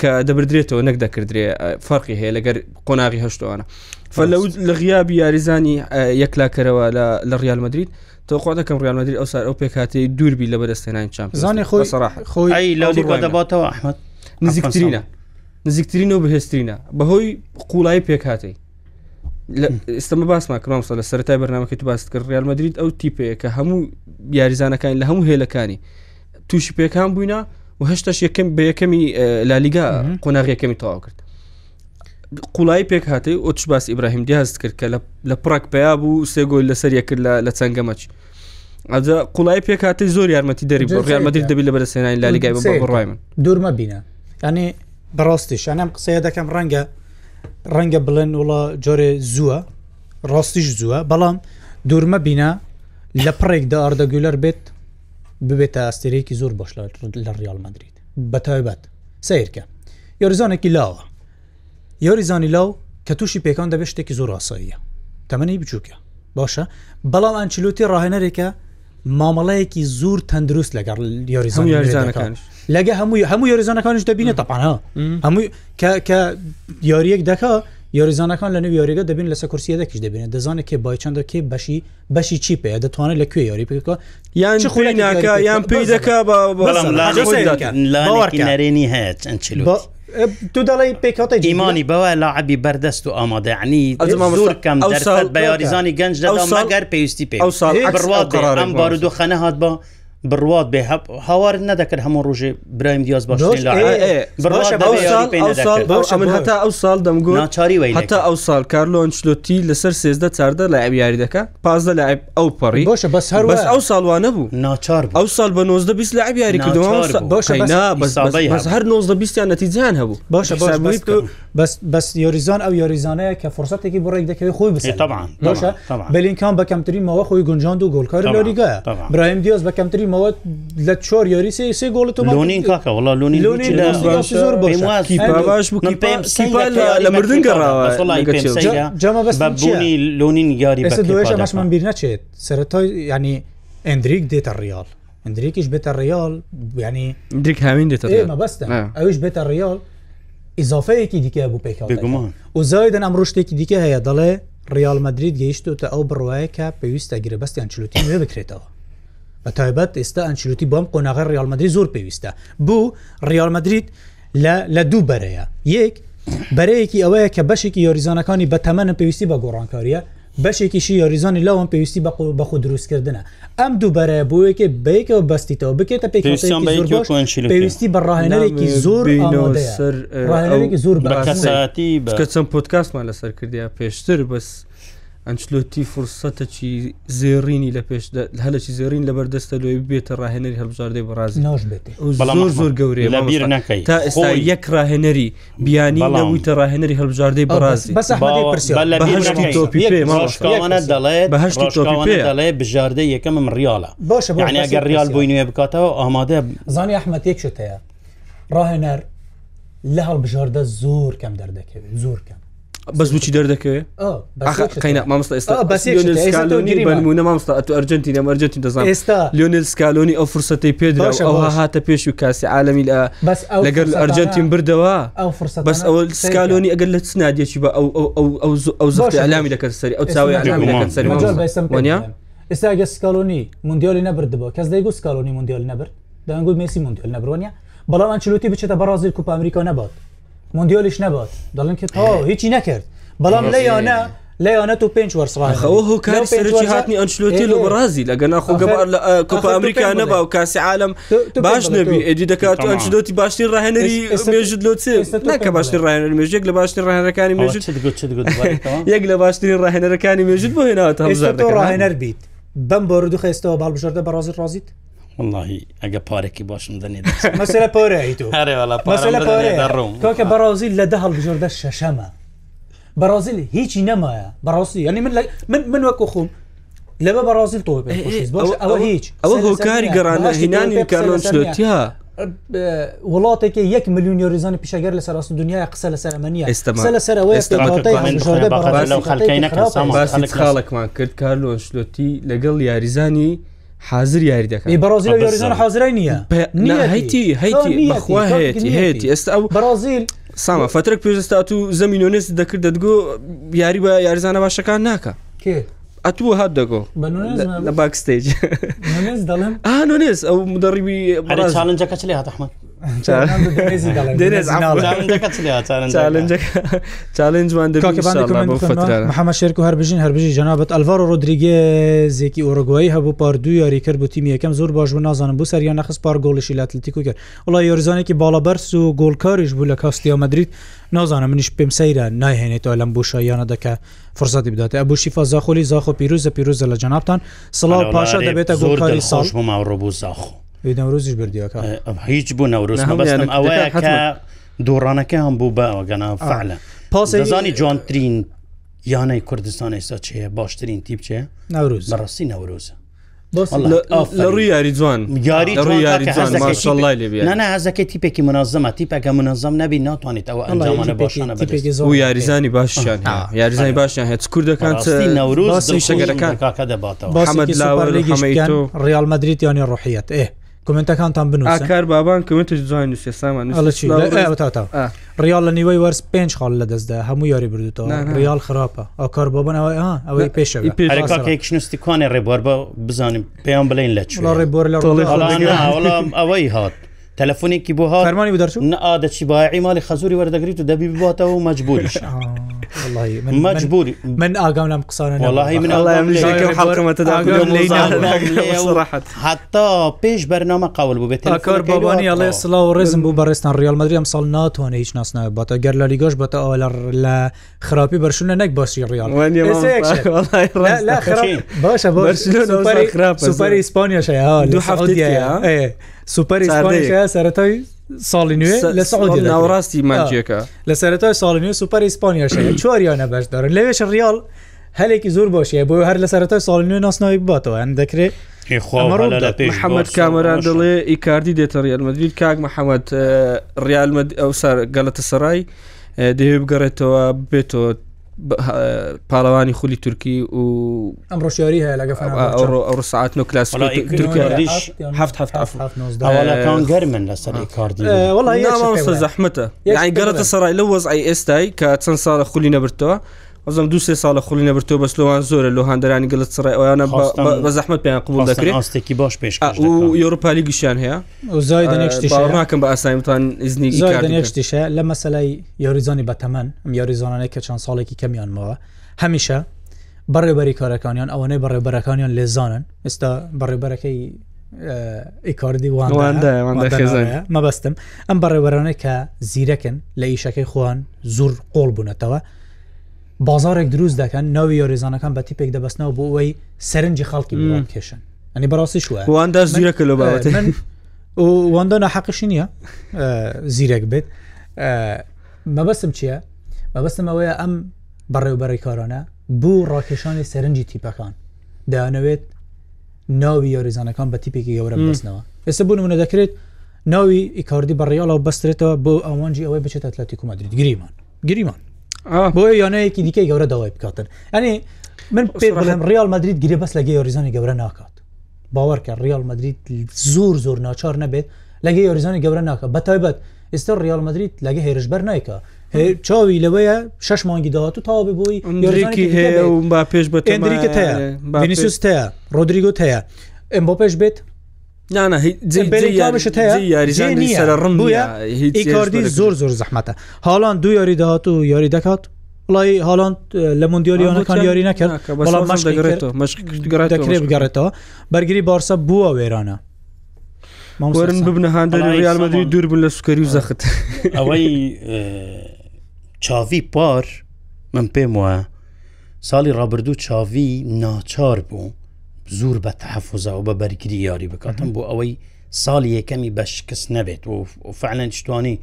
کە دەبدرێتەوە نەک دەکردرێ فەرقی هەیە لەگەر قۆناغی هەشتوانە فەلەود لە غیابی یاریزانی یەکلاکەرەوە لە ریال مدرید تۆخوا دەکەم ڕیالمەدرری ئەو سار ئەو پێکاتی دووربی لە بەدەستێنان چم زانانی خۆی خۆی دەباتەوە ئەحمد نزیکترینە نزیکترین و بەهێسترینە بەهۆی قوڵای پێکاتی ئستمە باسما کرام لە سەرای بەنامەکە تو باست کرد ڕالمەدریت ئەو تیپەیە کە هەموو یاریزانەکانی لە هەموو هێلەکانی تووشی پێکان بووینە و هەشتاش یەکەم بە یەکەمی لالیگا قۆناغیەکەمی تەواو کرد قوڵایی پێک هاتی ئۆتش باس ئیبراهیم دیاز کرد کە لە پڕک پیا بوو سێگۆی لەسەر یەکرد لە چەنگەمەچ ئەجا قوڵای پێک هاتی زۆر یارمەتی دەری یارمەتی دەبی لە بەرەسێنانی لالیگای بڕای من دوورمە بینە ینی بەڕاستیش ئەم قسەیە دەکەم ڕەنگە ڕەنگە بڵێن وڵە جۆرێ زووە ڕاستیش زووە بەڵام دوورمە بینە لە پڕێکدا ئاردەگولەر بێت ببێتە ئاستێرەیەکی زۆر بەش لە ڕیال مدرید بەتەبەت سیرکە یۆریزانێکی لاوە یۆری زانیلاو کە تووشی پێکان دەبێت شتێکی زۆر ئاساییە تەمەنی بچووکە باشە بەڵام ئەنچلوتی ڕاهێنەرێکە مامەڵەیەکی زور تەندروست لەگەڕ یاریزانەکان لەگە هەمووی هەموو یاریزانەکانش دەبینە تاپانە هەموو کە یاریەک دەکا یاریزانەکان لە نو یاریگە دەبین لەسە کورسیە دەکیش دەبینێت دەزانێت کێ باچەندە کێ بەشی بەشی چی پێ دەتوانێت لەکوێ یاری پێکە یان خولی ناکە یان پێی دەکا بەڵام نارێنی هەیە چەند تو دەڵی پێکەوتە جیمانی بەوە لاعبی بەردەست و ئامادەعنی زۆر کەم بە یاریزانی گەنج دەگەر پێویستی پێ ئەو ساڵ بڕوا قرار ئەم بارودۆخەنە هاات بە بڕات بێ هاوار نەدەکرد هەموو ڕژێ برایم دیاز باش هەتا ئەو ساڵ دەمگو ناچاری هەتا ئەو ساڵ کارلۆنچلۆتی لەسەر سێزدە چاردە لە ئەبیاری دەکە پازدە لە ئەو پەڕی باشە بەس هەر بەس ئەو ساڵوانە بوو ناچار ئەو سال بە 90 بیست لە ئەبیاری کردەوە هەر 90 بیستیان نەتیجان هەبوو باشە بەس بەس یۆریزان ئەو یۆریزانەیە کە فرسەتێکی بڕێک دەکەوێت خۆی بس باشە بلینکان بەکەمترینەوە خۆی گونجاند و گۆلکاری لۆریگە برایم دیاز بەکەمترین بینیمەوە لە چۆر یاریسی سێ گۆڵ لۆنین کاکە وڵا لۆنی زۆر باش لە مردن گەڕاوەجامە بەست بوونی لۆنین یاری دوێش مەشمان بیر نەچێت سەرەتای ینی ئەندریک دێتە ڕیال ئەندریکیش بێتە ڕیال ینی درێک هاوین دێتە بەستە ئەوش بێتە ڕیال ئیزافەیەکی دیکە بوو پێکگومان و زایدن ئەم ڕشتێکی دیکە هەیە دەڵێ ریال مدرید گەیشتوتە ئەو بڕواایە کە پێویستە گرە بەستیان چلوتی بکرێتەوە بە تایبەت ئێستا ئەنچلوتی بۆم قۆناغە ریالمەدرری زۆر پێویستە بوو ریالمەدریت لە دوو بەرەیە یەک بەرەیەکی ئەوەیە کە بەشێکی یۆریزانەکانی بە تەمەە پێویستی بە گۆڕانکاریە بەشێکیشی یۆریزانی لەوەم پێویستی بە بەخ دروستکردنە ئەم دووبارەیە بۆیەکێ بەیکەوە بەستیتەوە بکێتە پێ پێویستی بە ڕاهێنەرێکی زۆر ڕاهێنێکی زۆر بەکەساتی بکە چەند پۆتکاسمان لەسەر کردیا پێشتر بەس ئەنچلۆتی فرسەتەکی زێڕینی لە پێش هەلەکی زێرین لە بەردەستە لۆی بێتە ڕاهێنەری هەڵبژاردەی بەڕازی ناش بێت زۆر زۆر گەورەی لەبییر نەکەی تا ئێستا یەک ڕاهێنەری بیانی نەویتە ڕاهێنەری هەڵبژاردەی بەڕازی دەڵێ بژاردە یەکەمم ریالە باشە گە ریال بۆی نوێ بکاتەوە ئامادە زانی ئەحمەد یەک شتەیە ڕاهێنەر لە هەڵبژاردە زۆر کەم دەردەکەوێت زۆر کەم بەزوچی دەردەکەوێت مامستا ئێستانیمونە مامستا ئەتو ئەرجنتینە ئەرجنتی دەزان ئێستا لیۆنل سکالۆنی ئەو فرسەی پێدرا ئەوها هاتە پێش و کاسی عالمی لەگەر ئەرجنتیم بردەوە بەس ئەو سکالۆنی ئەگەر لە چنادێکی بە ئەو زۆر علامی دەکرد سەری ئەو چاوی سەریوانیا ئێستا گە سکالۆنی مندیۆلی نەبردەوە کەس دەیگو سکالۆنی مندیۆل نەبر دەنگو مسی مندیۆل نەبرۆنیە بەڵام ئەچلوتی بچێتە بەڕازیر کوپ ئەمریکا نەبات مندیۆلیش نبات دەڵن کە تا هیچی نەکرد بەڵام لەیانە لەیانە و پێنج وەرسڕانەوە هۆکاری سەرکی هاتنی ئەنچلوتی لە بڕازی لەگە ناخۆگەبار لە کۆپ ئەمریکا نەبا و کاسی عالم باش نەبی ئەدی دەکات ئەنچلوتی باشترین ڕاهێنەری مێژت لۆچێکە باشترین ڕاهێنەر مێژێک لە باشترین ڕاهێنەکانی مێژت یەک لە باشترین ڕاهێنەرەکانی مێژت بۆ هێناوە ڕاهێنەر بیت بەم بۆ ردو خێستەوە باڵبژاردە بە ڕازی ڕازیت واللهی ئەگە پارێکی باشم دەنێت مەسلە پۆرەیتوڕوم تۆکە بەڕازی لە دە هەڵبژۆردە شەشەمە بەڕازیل هیچی نەمایە بەڕاستی ینی من من من وەکو خۆم لەبە بەڕازیل تۆ ئەوە هیچ ئەوە هۆکاری گەڕانە هینانی کارۆنشلوتیا وڵاتێکی یەک میلیونی ریزانی پیشەگەر لە سەراست دنیای قسە لە سەرمەنیە ئێستا لە سەرەوەی خەڵکەی نەکەڵێکمان کرد کارلۆشلۆتی لەگەڵ یاریزانی حاضر یاری دەکەن بەازیل یاریزان حاضرای نییە هەیتی هەیتی بەخوا هەیەی هەیەی ئێستا ئەو بەازیل ساما فترک پێستات و زمینۆنس دەکرد دەتگۆ یاری بە یاریزانە باشەکان ناکە ئەتووە هات دەگۆ لە باکستێج دەڵێن ئانۆنێز ئەو مدەڕیبی چاالنجەکە چ لێ هاتەحمە چالنجمان حمە شێرک و هەربژین هەربژی جنابەت ئەلڤار ڕۆدریگە زێکی ئۆرگوایی هەبوو پاردوو یاریکرد بۆ تیم یەکەم زۆر باش بوو نازانم بۆ سەریان نەخست پار گۆڵشی لاتلتیکو کرد وڵی یۆریزانێکی باڵەبەرس و گۆلکاریش بوو لە کاستیا مدریت نازانم منیش پێم سەیرە نایهێنێتەوە لەم بۆشایانە دەکە فرسەتی بدات ئە بۆشیفا زاخۆلی زاخۆ پیرروزە پیرروزە لە جنابان سڵاو پاشا دەبێتە گۆلکاری ساش بۆ ماڕۆ بوو زاخۆ نەورۆزیش بردیەکە ئەم هیچ بوو نەورۆز ئەوەیە دوڕانەکە هەم بوو بە گەنا فعلە پاسزانی جوانترین یانەی کوردستان ئێستا چێ باشترین تیپ چێ نەورۆز بەڕاستی نەورۆزە لە ڕووی یاری جوان یاری یاری هەزەکە تیپێکی منازمە تیپەکە منازم نبی ناتوانێت ئەوە ئەنجامانە باشانە و یاریزانی باشیان یاریزانی باشیان هەت کوردەکان نەورۆز شەگەرەکان کاکە دەباتەوە ڕیال مدریت یانی ڕحیەت ئێ کومنتەکانتان بن کار بابان ریال لە نیوەی وەرز پێنج خاڵ لە دەستدا هەموو یاری بردوەوە ریال خراپە ئاکار بابنەوەی ها ئەوەی پێشەشتی کوانێ ڕێبوار بە بزانیم پێیان بڵین لە ڕێبوار لە ئەوەی هات. تەلفۆنێکی بۆ هاارمانی دەچون ئادەچی باعی مای خەزوری وەردەگریت و دەبی باتەوە مەجبوریش. من مجبوري من ئاگام لەم قسانە والله من حڵمەتەداڕاحەت حتا پێش بەرنامە قاول بوو بێت کار بابانی ئەڵێ سلا و ڕێزم بوو بەڕێستان ریالمەدرری ئەم ساڵ ناتوانێ هیچ ناسنە بەتە گەر لە لیگەش بەتە ئالەر لە خراپی بەرشونە نەک باسی ریال باشە سوپەر ئیسپانیاش سوپەر ئیسپانیا سەرەتای ساڵی نوێ لە ساڵ ناوڕاستی مانجیەکە لە سەرەتای ساڵی نوێ سوپەر ئیسپانیا شەیە چوارانە بەشدارن لەوێش ریال هەلێکی زۆر باشە بۆ هەر لە سەرەتای ساڵ نوێ ناسناوی باتەوە ئەم دەکرێت محەممەد کامەران دەڵێ ئیکاردی دێتە ریالمەدوید کاک محەممەد ریالمەد ئەو سەر گەلەتە سەرای دەوێ بگەڕێتەوە بێتەوە پاڵەوانی خولی تورکی و ئەم ڕۆشیاری هەیە لەگە ئەو ساعت و کلاس گەرمن لەسەری کاردیوەڵ زەحمەتە گەڕەتە سەرای لە وەزای ئێستای کە چەند ساڵە خولی نەبرتەوە ئەزم دو سێ ساڵە خولی نەبرتۆ بە سلوان زۆرە لە هەندرانی گەلت سڕای ئەویانە بە زەحمت پێیان قوبول دەکرێت ئاستێکی باش پێش یورپالی گشتیان هەیە زایکەم بە ئاسایمتان ئزنی یەکشتیشە لە مەسلای یاریزانی بەتەمەن ئەم یاریزانانەی کە چەند ساڵێکی کەمیانمەوە هەمیشە بەڕێبەری کارەکانیان ئەوانەی بەڕێبەرەکانیان لێزانن ئێستا بەڕێبەرەکەی ئیکاردی وانخێزان مەبەستم ئەم بەڕێبەرانەی کە زیرەکن لە ئیشەکەی خۆیان زور قۆڵ بوونەتەوە بازارێک دروست دەکەن ناوی یۆریزانەکان بە تیپێک دەبستنەوە بۆ ئەوەی سەرنجی خەڵکی کێشن ئەنی بەڕاستی شوە واندا زیرەکە لە باوەێت واندا نەحەقش نییە زیرەک بێت مەبەستم چییە؟ مەبەستم ئەوەیە ئەم بەڕێوبەڕی کارانە بوو ڕاکێشانی سەرنجی تیپەکان دەیانەوێت ناوی یۆریزانەکان بە تیپێکی گەورە بستنەوە ئێستا بوون منە دەکرێت ناوی ئیکاردی بەڕیاڵەوە بەسترێتەوە بۆ ئەوانجی ئەوەی بچێت ئەتلەتی کومەدرید گریمان گریمان بۆ یانەیەکی دیکەی گەورە داوای بکاتن ئەنی من پێڵم ریال مدرید گیرێ بەس لەگەی یۆریزانی گەورە ناکات باوەڕکە ریال مدرید زۆر زۆر ناچار نەبێت لەگەی یۆریزانی گەورە ناکات بە تایبەت ئێستا ریال مدرید لەگە هێرشبەر نایکە چاوی لەوەیە شش مانگی داات و تاوا ببووی یۆریکی هەیە با پێش بە تەیە ڕۆدریگۆت هەیە ئەم بۆ پێش بێت یاری ڕم بووەکاردی زۆر زۆر زەحمەتە هاڵان دو یاری داهات و یاری دەکات وڵی هاڵاند لە مندیۆلیۆنەکان یاری نەکرد دەکرێت بگەڕێتەوە بەرگری بارسە بووە وێرانە ماورن ببنە هاندەریالمەدی دوور بوون لە سوکەری و زەخت ئەوەی چاوی پار من پێم وایە ساڵی ڕابردوو چاوی ناچار بوو زۆر بە تحفزەوە بە بەرگری یاری بکاتم بۆ ئەوەی ساڵی یەکەمی بە شکست نەبێت و فعلەن شتوانی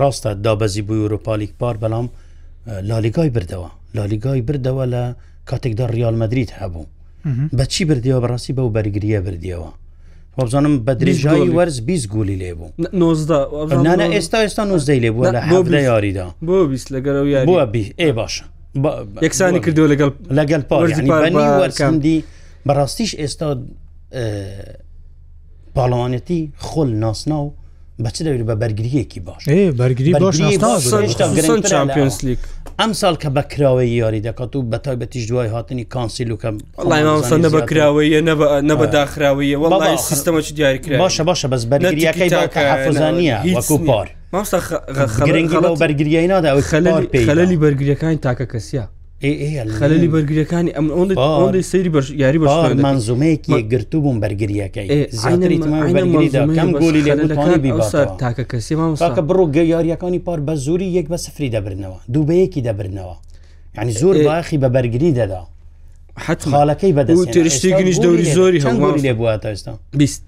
ڕاستە دابەزی بۆ یورۆپالیک پار بەڵام لالیگای بردەوە لالیگای بردەوە لە کاتێکدا ریالمەدریت هەبوو بەچی بردیەوە بەڕاستی بە و بەرگریە بردیەوە بزانم بە درێژایی وەرز 20 گولی لێ بوو نانە ئێستا ئێستا نوزدەی لێ بووە لە حە یاریدا بۆ بیست لەگەرەوە یاری بووە بی ئێ باشە یەکسانی کردو لەگەڵ لەگەڵ پاردی بەڕاستیش ئێستا پاڵەوانەتی خۆل ناسنا و بەچ دەوێت بە بەرگریەکی باش بەرگری باشلیک ئەم ساڵ کە بەکراوەی یاری دەکات و بە تایبەتیش دوای هاتنی کانسیل وکەم سندە بەکراوەیە نەبەداخراوەیە وڵی سیستەمەی دیاریکرا باشە باشە بەس بەرگریەکەی باکەزانە وەکو پار ماستە گرنگی بەرگریایی نادا خەلەلی بەرگریەکانی تاکە کەسیە خەلەلی بەرگریەکانی ئەم ئەوەی سری بەش یاری بەشمان زومەیەکی گرتو بووم بەرگریەکەی تاکە کەسی تاکە بڕۆ یاریەکانی پار بە زوری یەک بە سفری دەبرنەوە دووبەیەکی دەبرنەوە یعنی زۆر باخی بە بەرگری دەدا حت خاڵەکەی بەدەست تێرشتی گنیش دەوری زۆری هەمواری لێ بووە تا ئێستا بیست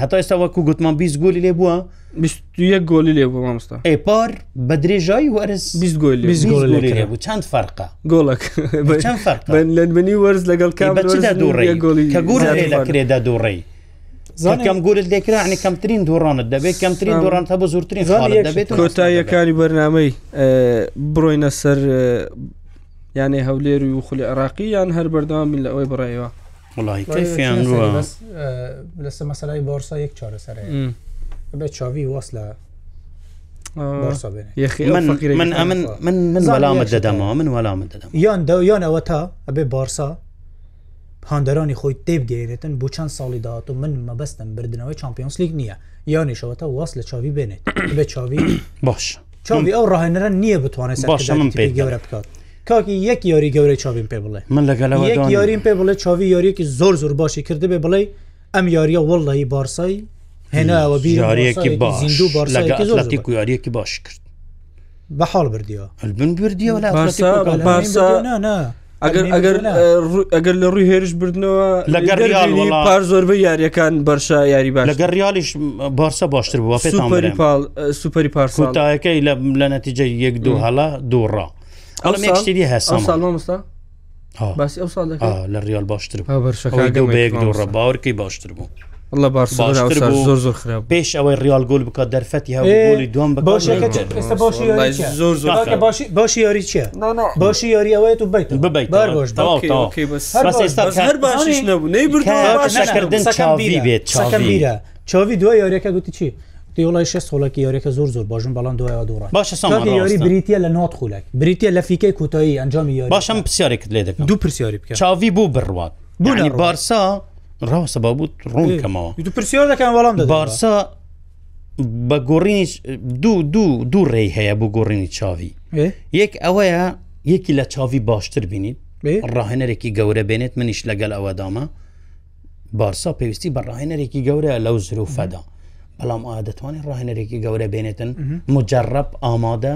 هەتا ئێستا وەکو گوتمان 20 گۆلی لێ بووە گۆلی لێ بوو مامستا ئێپار بە درێژایی وەرز 20 گۆلی بوو چەند فەرقا گۆڵک لەنبنی وەرز لەگەڵ کە گور لەکرێدا دوڕێی کەم گورت دەکرانی کەمترین دوڕانت دەبێت کەمترین دوڕان تا بە زورترین دەبێت کۆتاییەکانی بەرنمەی بڕۆینە سەر یانێ هەولێر و خولی عراقی یان هەر بەرداوامی لە ئەوەی بڕایەوە وڵاییان لەس مەسەلای بۆرسا یەک چارەسەر بە چاوی وەس لە من من من وەلامت دەدەمەوە من وەلامت دەدەم یان دەیان ئەوە تا ئەبێ بارسا هاندەرانی خۆی تێبگەێنێتن بۆ چەند ساڵی داات و من مەبەستم بردنەوەی چمپیۆنس لیگ نییە یانیشەوەتە واس لە چاوی بێنێت بێ چاوی باش چاوی ئەو ڕاهێنەرە نییە بتوانێت باش من پێ گەورە بکات کاکی یەک یاری گەورەی چاویم پێ بڵێ من لەگەڵەوە یاریم پێ بڵێ چاوی یاریەکی زۆر زۆر باشی کرده بێ بڵێ ئەم یاریە وڵی بارسایی هێناوە بیارێکی باش یاریەکی باش کرد بەحاڵ بردیوە بن بردیەوە ئەگەر ئەگەر ئەگەر لە ڕووی هێرش بردنەوە لەگەر پار زۆربەی یاریەکان بەرشا یاری باش لەگەر ریالیش بارسە باشتر بووە سوپەری پارسەکەی لە نەتیجە یەک دوو هەڵا دووڕە باسی ئەو ساڵ لە ریال باشتر ڕەباوەکەی باشتر بوو. الله بار زۆر زۆر خراپ پێش ئەوەی ریال گل بکە دەرفەتی هەولی دوم باشی یاری چیە باشی یاری ئەوەیە و بیت ببیت بێت چاوی دوای یاریەکە گوتی چی وڵی ش سۆڵکی یاریەکە زۆر زۆر باشژم بەڵند دوای دوڕ باشری بریتە لە نات خولک بریتە لە فیکەی کوتایی ئەنجامی باشم پرسیارێکت لێ دەکەم دوو پرسیاری بکە چاوی بوو بڕوات بوونی بارسا ڕاوسەبا بوو ڕوونکەمەوە دو پرسیار دەکەم وەڵام بارسا بە گۆڕینیش دوو دوو دوو ڕێی هەیە بۆ گۆڕینی چاوی یەک ئەوەیە یەکی لە چاوی باشتر بینیت ڕاهێنەرێکی گەورە بێنێت منیش لەگەل ئەوەدامە بارسا پێویستی بە ڕاهێنەرێکی گەورە لەو زرو فەدا بەڵام ئادەتوانین ڕاهێنەرێکی گەورە بێنێتن مجرڕب ئامادە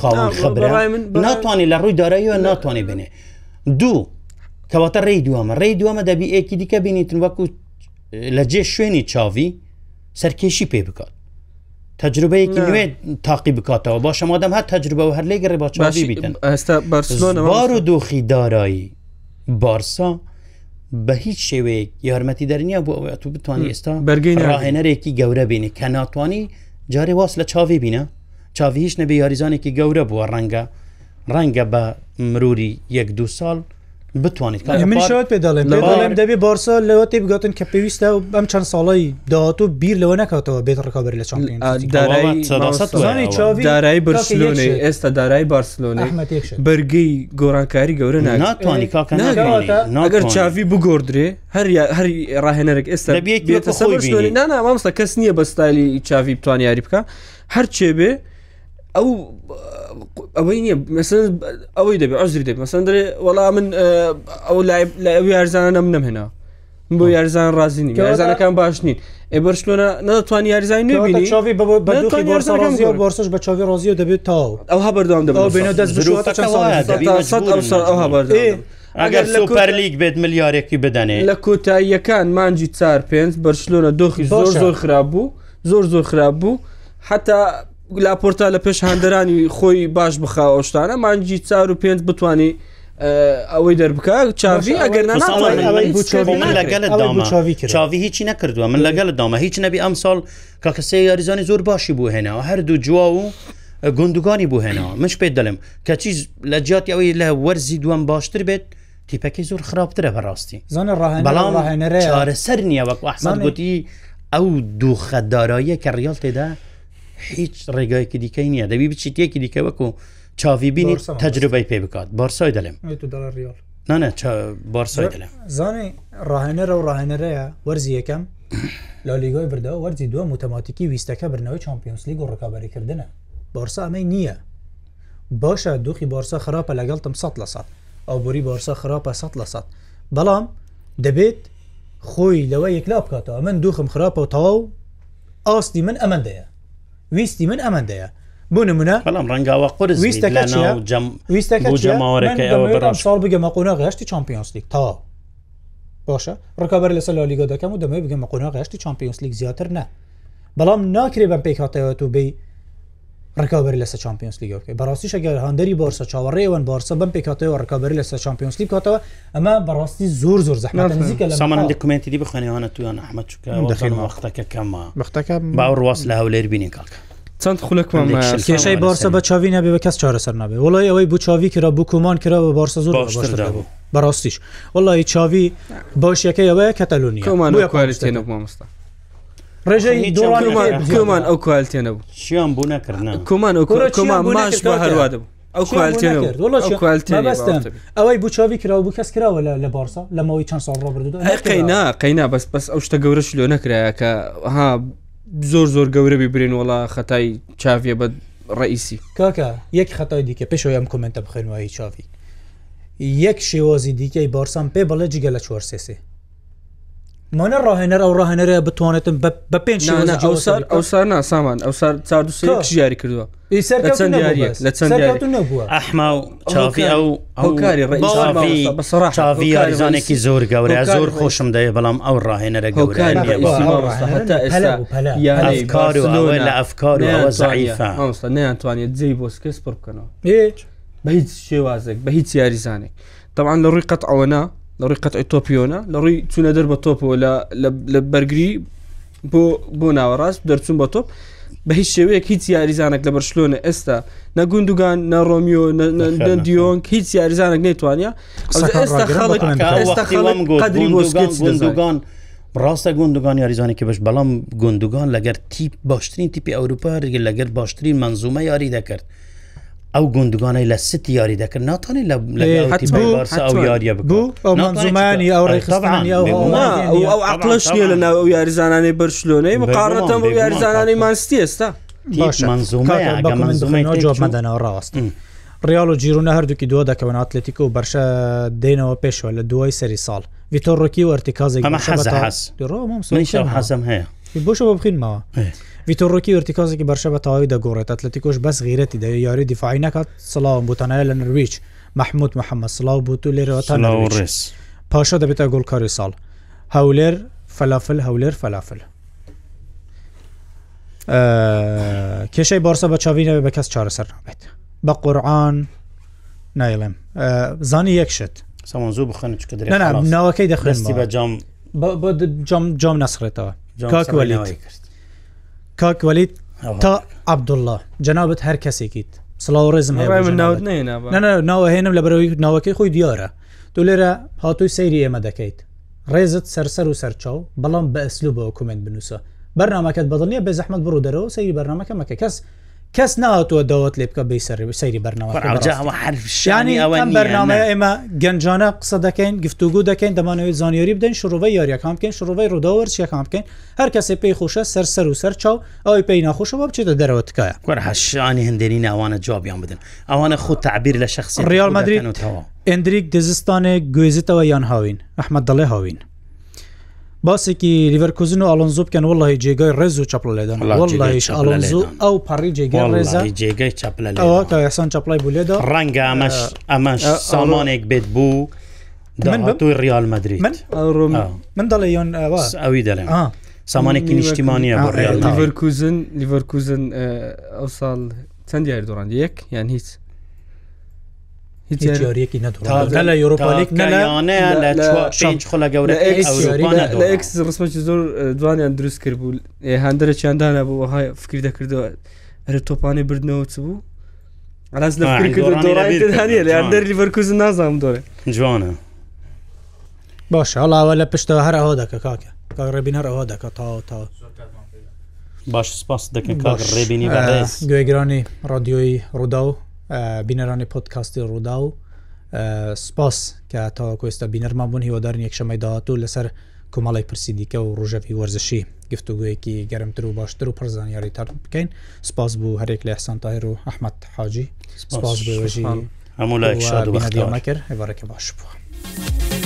خاڵ خبرای من ناتوانانی لە ڕووی داراییەوە ناتوانێ بێنێ دوو کەواتە ڕێی دووەمە ڕێی دووەمە دەبی ئێکی دیکە بینیتن وەکو لە جێ شوێنی چاوی سەرکێشی پێ بکات تجربەیەکی نوێ تاقی بکاتەوە باشە مادەم هەر تجربە و هەر لێ گەڕێ باچبی بیتن ئێستا بار و دۆخی دارایی بارسا بە هیچ شێوەیەک یارمەتی دەرنیا بۆ ئەوە تو بتوانانی ئێستا بەرگینڕاهێنەرێکی گەورە بینی کە ناتوانانی جارێ واس لە چاوی بینە چاوی هیچ نەبێ یاریزانێکی گەورە بووە ڕەنگە ڕەنگە بە مروری یەک دو ساڵ بتوانیت منشات پێ دەڵێم دەڵێم دەبێ بارسا لەوە تێ بگاتن کە پێویستە ئەم چەند ساڵی داهاتۆ بیر لەوە نکاتەوە بێت ڕکابر لە چمپیۆن دارایی برسلۆنی ئێستا دارایی بارسلۆنی بەرگی گۆرانکاری گەورە ناتوانانی ناگەر چاوی بگۆدرێ هەر هەری ڕاهێنەرێک ئێستا بێتە سەڵ نامامستا کەس نییە بەستایلی چاوی بتوانیاری بکە هەرچێ بێ ئەو ئەوەی نییە مەس ئەوەی دەبێ ئەزری دەب مەسەن دەێ وەڵا من ئەو ئەو یارزانە نم نەمهێنا بۆ یارزان رازیین یارزانەکان باش نین ئێبەر شلۆە نەتوان یارزانانی بۆرسش بە چاوی ڕۆزیە دەبێت تاو ئەو هەبەردام دەبێت ئەگەر سوپەرلیگ بێت ملیارێکی بدەنێ لە کۆتاییەکان مانجی چار پێنج بەرشلۆنە دۆخی زۆر زۆر خراب بوو زۆر زۆر خراب بوو حتا لاپۆرتا لە پێش هەندەرانی خۆی باش بخاوە شتانە مانجی چار و پێنج بتانی ئەوەی دەربکە چاوی ئەگەر چاوی هیچی نەکردووە من لەگەڵ دامە هیچ نەبی ئەم ساڵ کە کەسێ یاریزانی زۆر باشی بوو هێنەوە هەردوو جوا و گندگانی بوو هێنەوە منش پێ دەلم کە چیز لە جیاتی ئەوەی لە وەرزی دوم باشتر بێت تیپەکەی زۆر خراپترە بەڕاستی زانە بەڵام ڕاهێنەرە چارەسەر نییە وەک ئەحسان گوتی ئەو دوو خەداراییە کە ڕیال تێدا هیچ ڕێگایکی دیکەی نییە دەبی بچی تێکی دیکە وەکو چاوی بینی تەجربەی پێ بکات بارسای دەلێم نانە بارسای دەلێم زانێ ڕاهێنەرە و ڕاهێنەرەیە وەرزی یەکەم لا لیگۆی بردە وەرزی دووە متەماتیکی ویستەکە برنەوەی چمپیۆنس لیگ و ڕکابریکردنە بارسا ئەمەی نییە باشە دوخی بارسا خراپە لەگەڵتم 100 لە سات ئەو بۆری بارسا خراپە 100 لە سات بەڵام دەبێت خۆی لەوە یەکلا بکاتەوە من دوخم خراپە و تەواو ئاستی من ئەمەندەیە ویستی من ئەمەندەیە بۆ نمونە بەڵام ڕەنگاوە قرس ویستەکەماوەەکەی ساڵ بگەمە قۆنا گەشتی چمپیۆنسلیک تەواو باشە ڕکبەر لەسەر لالیگە دەکەم و دەمەوێت بگەمە قۆنا گەشتی چمپیۆنسلیک زیاتر نە بەڵام ناکرێ بەم پێکاتەوە تو بی ڕکابری لەسە چمپیۆنس لیگەکەی بەڕاستیش ئەگەر هەندری بارسە چاوەڕێوەن بارسە بم پێکاتەوە ڕکابری لەسە چمپیۆنس لیگ کاتەوە ئەمە بەڕاستی زۆر زۆر زەحمان دکومنتی بخوێنەوەە تویان ئەحمە چکە وەختەکە کەمە بەختەکە باو ڕاست لە هەولێر بینین کاکە چەند خولکم کێشەی بارسە بە چاوی نەبێ بە کەس چارەسەر نابێ وڵی ئەوەی بوو چاوی کرا بکومان کرا بە بارسە زۆر باشتر بوو بەڕاستیش وڵی چاوی باشیەکەی ئەوەیە کەتەلونی کۆمان کوارستێنە مامستا ڕێژەی دۆڵمان ئەو کوالتێنە بوو چیان بوو نەکردن کۆمان کۆمان ماش بە هەروادە بوو ئەوەی بچوی کرا بوو کەس کراوە لە بارسا لەمەوەی چەند ساڵ ڕۆبردوقینا قینا بەس بەس ئەو شتە گەورەش لۆ نەکرایە کە ها زۆر زۆر گەورە ببرین وڵا خەتای چاویە بە ڕئیسی کاکە یەک خەتای دیکە پێشەوە ئەم کمنتە بخێنەوەی چاوی یەک شێوازی دیکەی بارسان پێ بەڵێ جگە لە چوار سێسێ مانە ڕاهێنەر ئەو ڕاهێنەرە بتوانێتم بە پێنج ئەوسار ئەوسار ناسامان ئەوسار چاردوسیاری کردووە ئەحما و چاافی ئەو ئەو کاری چاوی یاریزانێکی زۆر گەورە زۆر خۆشم دەیە بەڵام ئەو ڕاهێنەرە گەورە کار لە ئەفکار زعیفە نەیانتوانێت جێی بۆ سکەس پڕ بکەنەوە بە هیچ شێوازێک بە هیچ یاریزانێک تەوان لە ڕووی قەت ئەوەنا لە ڕووی قەت تۆپیۆنە لە ڕووی چونە دەر بە تۆپەوە لە بەرگری بۆ بۆ ناوەڕاست دەرچوون بە تۆپ بە هیچ شێوەیەک هیچ یاریزانێک لە بەرشلۆنە ئێستا نەگوندوگان نەڕۆمیۆ دیۆنگ هیچ یاریزانێک نێتوانیا ئێستا خەڵکگان ڕاستە گوندگان یاریزانێکی بەش بەڵام گوندگان لەگەر تیپ باشترین تیپی ئەوروپا ڕگە لەگەر باشترین منزومە یاری دەکرد. ئەو گوندگانەی لە ستی یاری دەکرد ناتوانانی لە یاریە بوو ئەومانزمانی ئەو ئەو عقلش نیە لە ناو ئەو یاریزانانی بەرشلۆنەی مقاڕەتە بۆ یاریزانانی مانستی ئێستا منزومەدەنەوە ڕاست. ریال و جیرونە هەردووکی دو دەکەون ئاتلتیکە و بەرشە دێنەوە پێشوە لە دوای سەری ساڵ ویتۆڕۆکی وەرتیکازێک حەزم هەیە بۆشە بخینمەوە. ویتۆڕۆکی ئۆرتیکازێکی بەرشە بە تاوای دەگۆڕێت ئەتلتیکۆش بەس غیرەتی دەوێ یاری دیفاعی نکات سلااوم بۆتانایە لە نرویچ مححمود محەممەد سلااو بوو و لێرەوە پاشا دەبێتە گۆلکاری ساڵ هەولێر فەلافل هەولێر فەلافل کێشەی بارسە بە چاوینەوە بە کەس چارەسەر نابێت بە قورآان نایڵێم زانی یەکشت سامان زوو بخن ناوەکەی دەخستی بە جام جام جام نسخێتەوە کاکوەلی کرد کاکوەلیت تا عبدله جنابەت هەر کەسێکیت سلااو ڕێزم ناوەهێنم لە بەرەوەی ناوەکەی خۆی دیارە تو لێرە هاتووی سەیری ئێمە دەکەیت ڕێزت سەرسەر و سەرچاو بەڵام بە ئەسلو بە کومنت بنووسە بەرنمەکەت بەدڵنیە بێ زەحمت بڕوو دەرەوە سەیری بەرنمەکە مەکە کەس کەس ناوەوە دەوت لێ بکە بەی سەر سەیری بەرنەوە حرفشانی ئەوەن بەرنامە ئێمە گەنجانە قسە دەکەین گفتوگو دەکەین دەمانەوەی زانیاری بدەین شڕوبەی یاریەکان بکەین شڕوبەی ڕووداوەەر چیەکان بکەین هەر کەسێ پێی خۆشە سەر سەر و سەر چاو ئەوەی پێی ناخۆشەوە بچێتە دەرەوە تکایە گوەرهشانی هەندێنی ناوانە جوابیان بدن ئەوانە خۆ تعبیر لە شخصی ریال مدرین ئەندریک دزستانێک گوێزیتەوە یان هاوین ئەحمد دەڵێ هاوین باسێکی لیڤەرکوزن و ئالۆنزۆ بکەن وڵی جێگای ڕێز و چپل لێدان وڵیش ئالۆنزۆ ئەو پەڕی جێگای ڕێز جێگای چپل ئەوسان چپلای بولێدا ڕەنگە ئەمەش ئەمەش سامانێک بێت بوو. توی ریال مدرری من دەڵێ یۆن ئەوی دەڵێ سامانێکی نیشتیمانە لیڤەرکوزن لیڤەرکوزن ئەو ساڵ چەند یاری دۆڕاند یەک یان هیچ هیچ یاریەکی نەتوانە لە یۆروپالێکیانەیە لە خۆ لە گەورە ڕسمەی زۆر دوانیان دروست کرد بوو هەندرە چیاندانە بوو های فکری دەکردەوە ئەرە تۆپانی بردنەوە چ بوو ئەلاس لەری بەرکوز نازانام دۆێ جوانە باش هەڵاوە لە پشتەوە هەر ئەوە دەکە کاکە کا ڕێبینەر ئەوە دەکە تاوە تاوە باش سپاس دەکەن کاک ڕێبینی گوێگرانی ڕادیۆی ڕوودا و بینەرانی پۆتکاستی ڕوودا و سپاس کە تاواکو ئێستا بینەرمان بوون هیوادارن یەکشەمەی داهات و لەسەر کۆمەڵی پرسی دیکە و ڕژەوی وەرزشی گفتوگویەکی گەرمتر و باشتر و پرزانیاری تار بکەین سپاس بوو هەرێک لە حسانتایر و ئەحمد حاجی سپاس بژی هەموو لای شاد بەخدیانەکرد هێوارەکە باش بووە.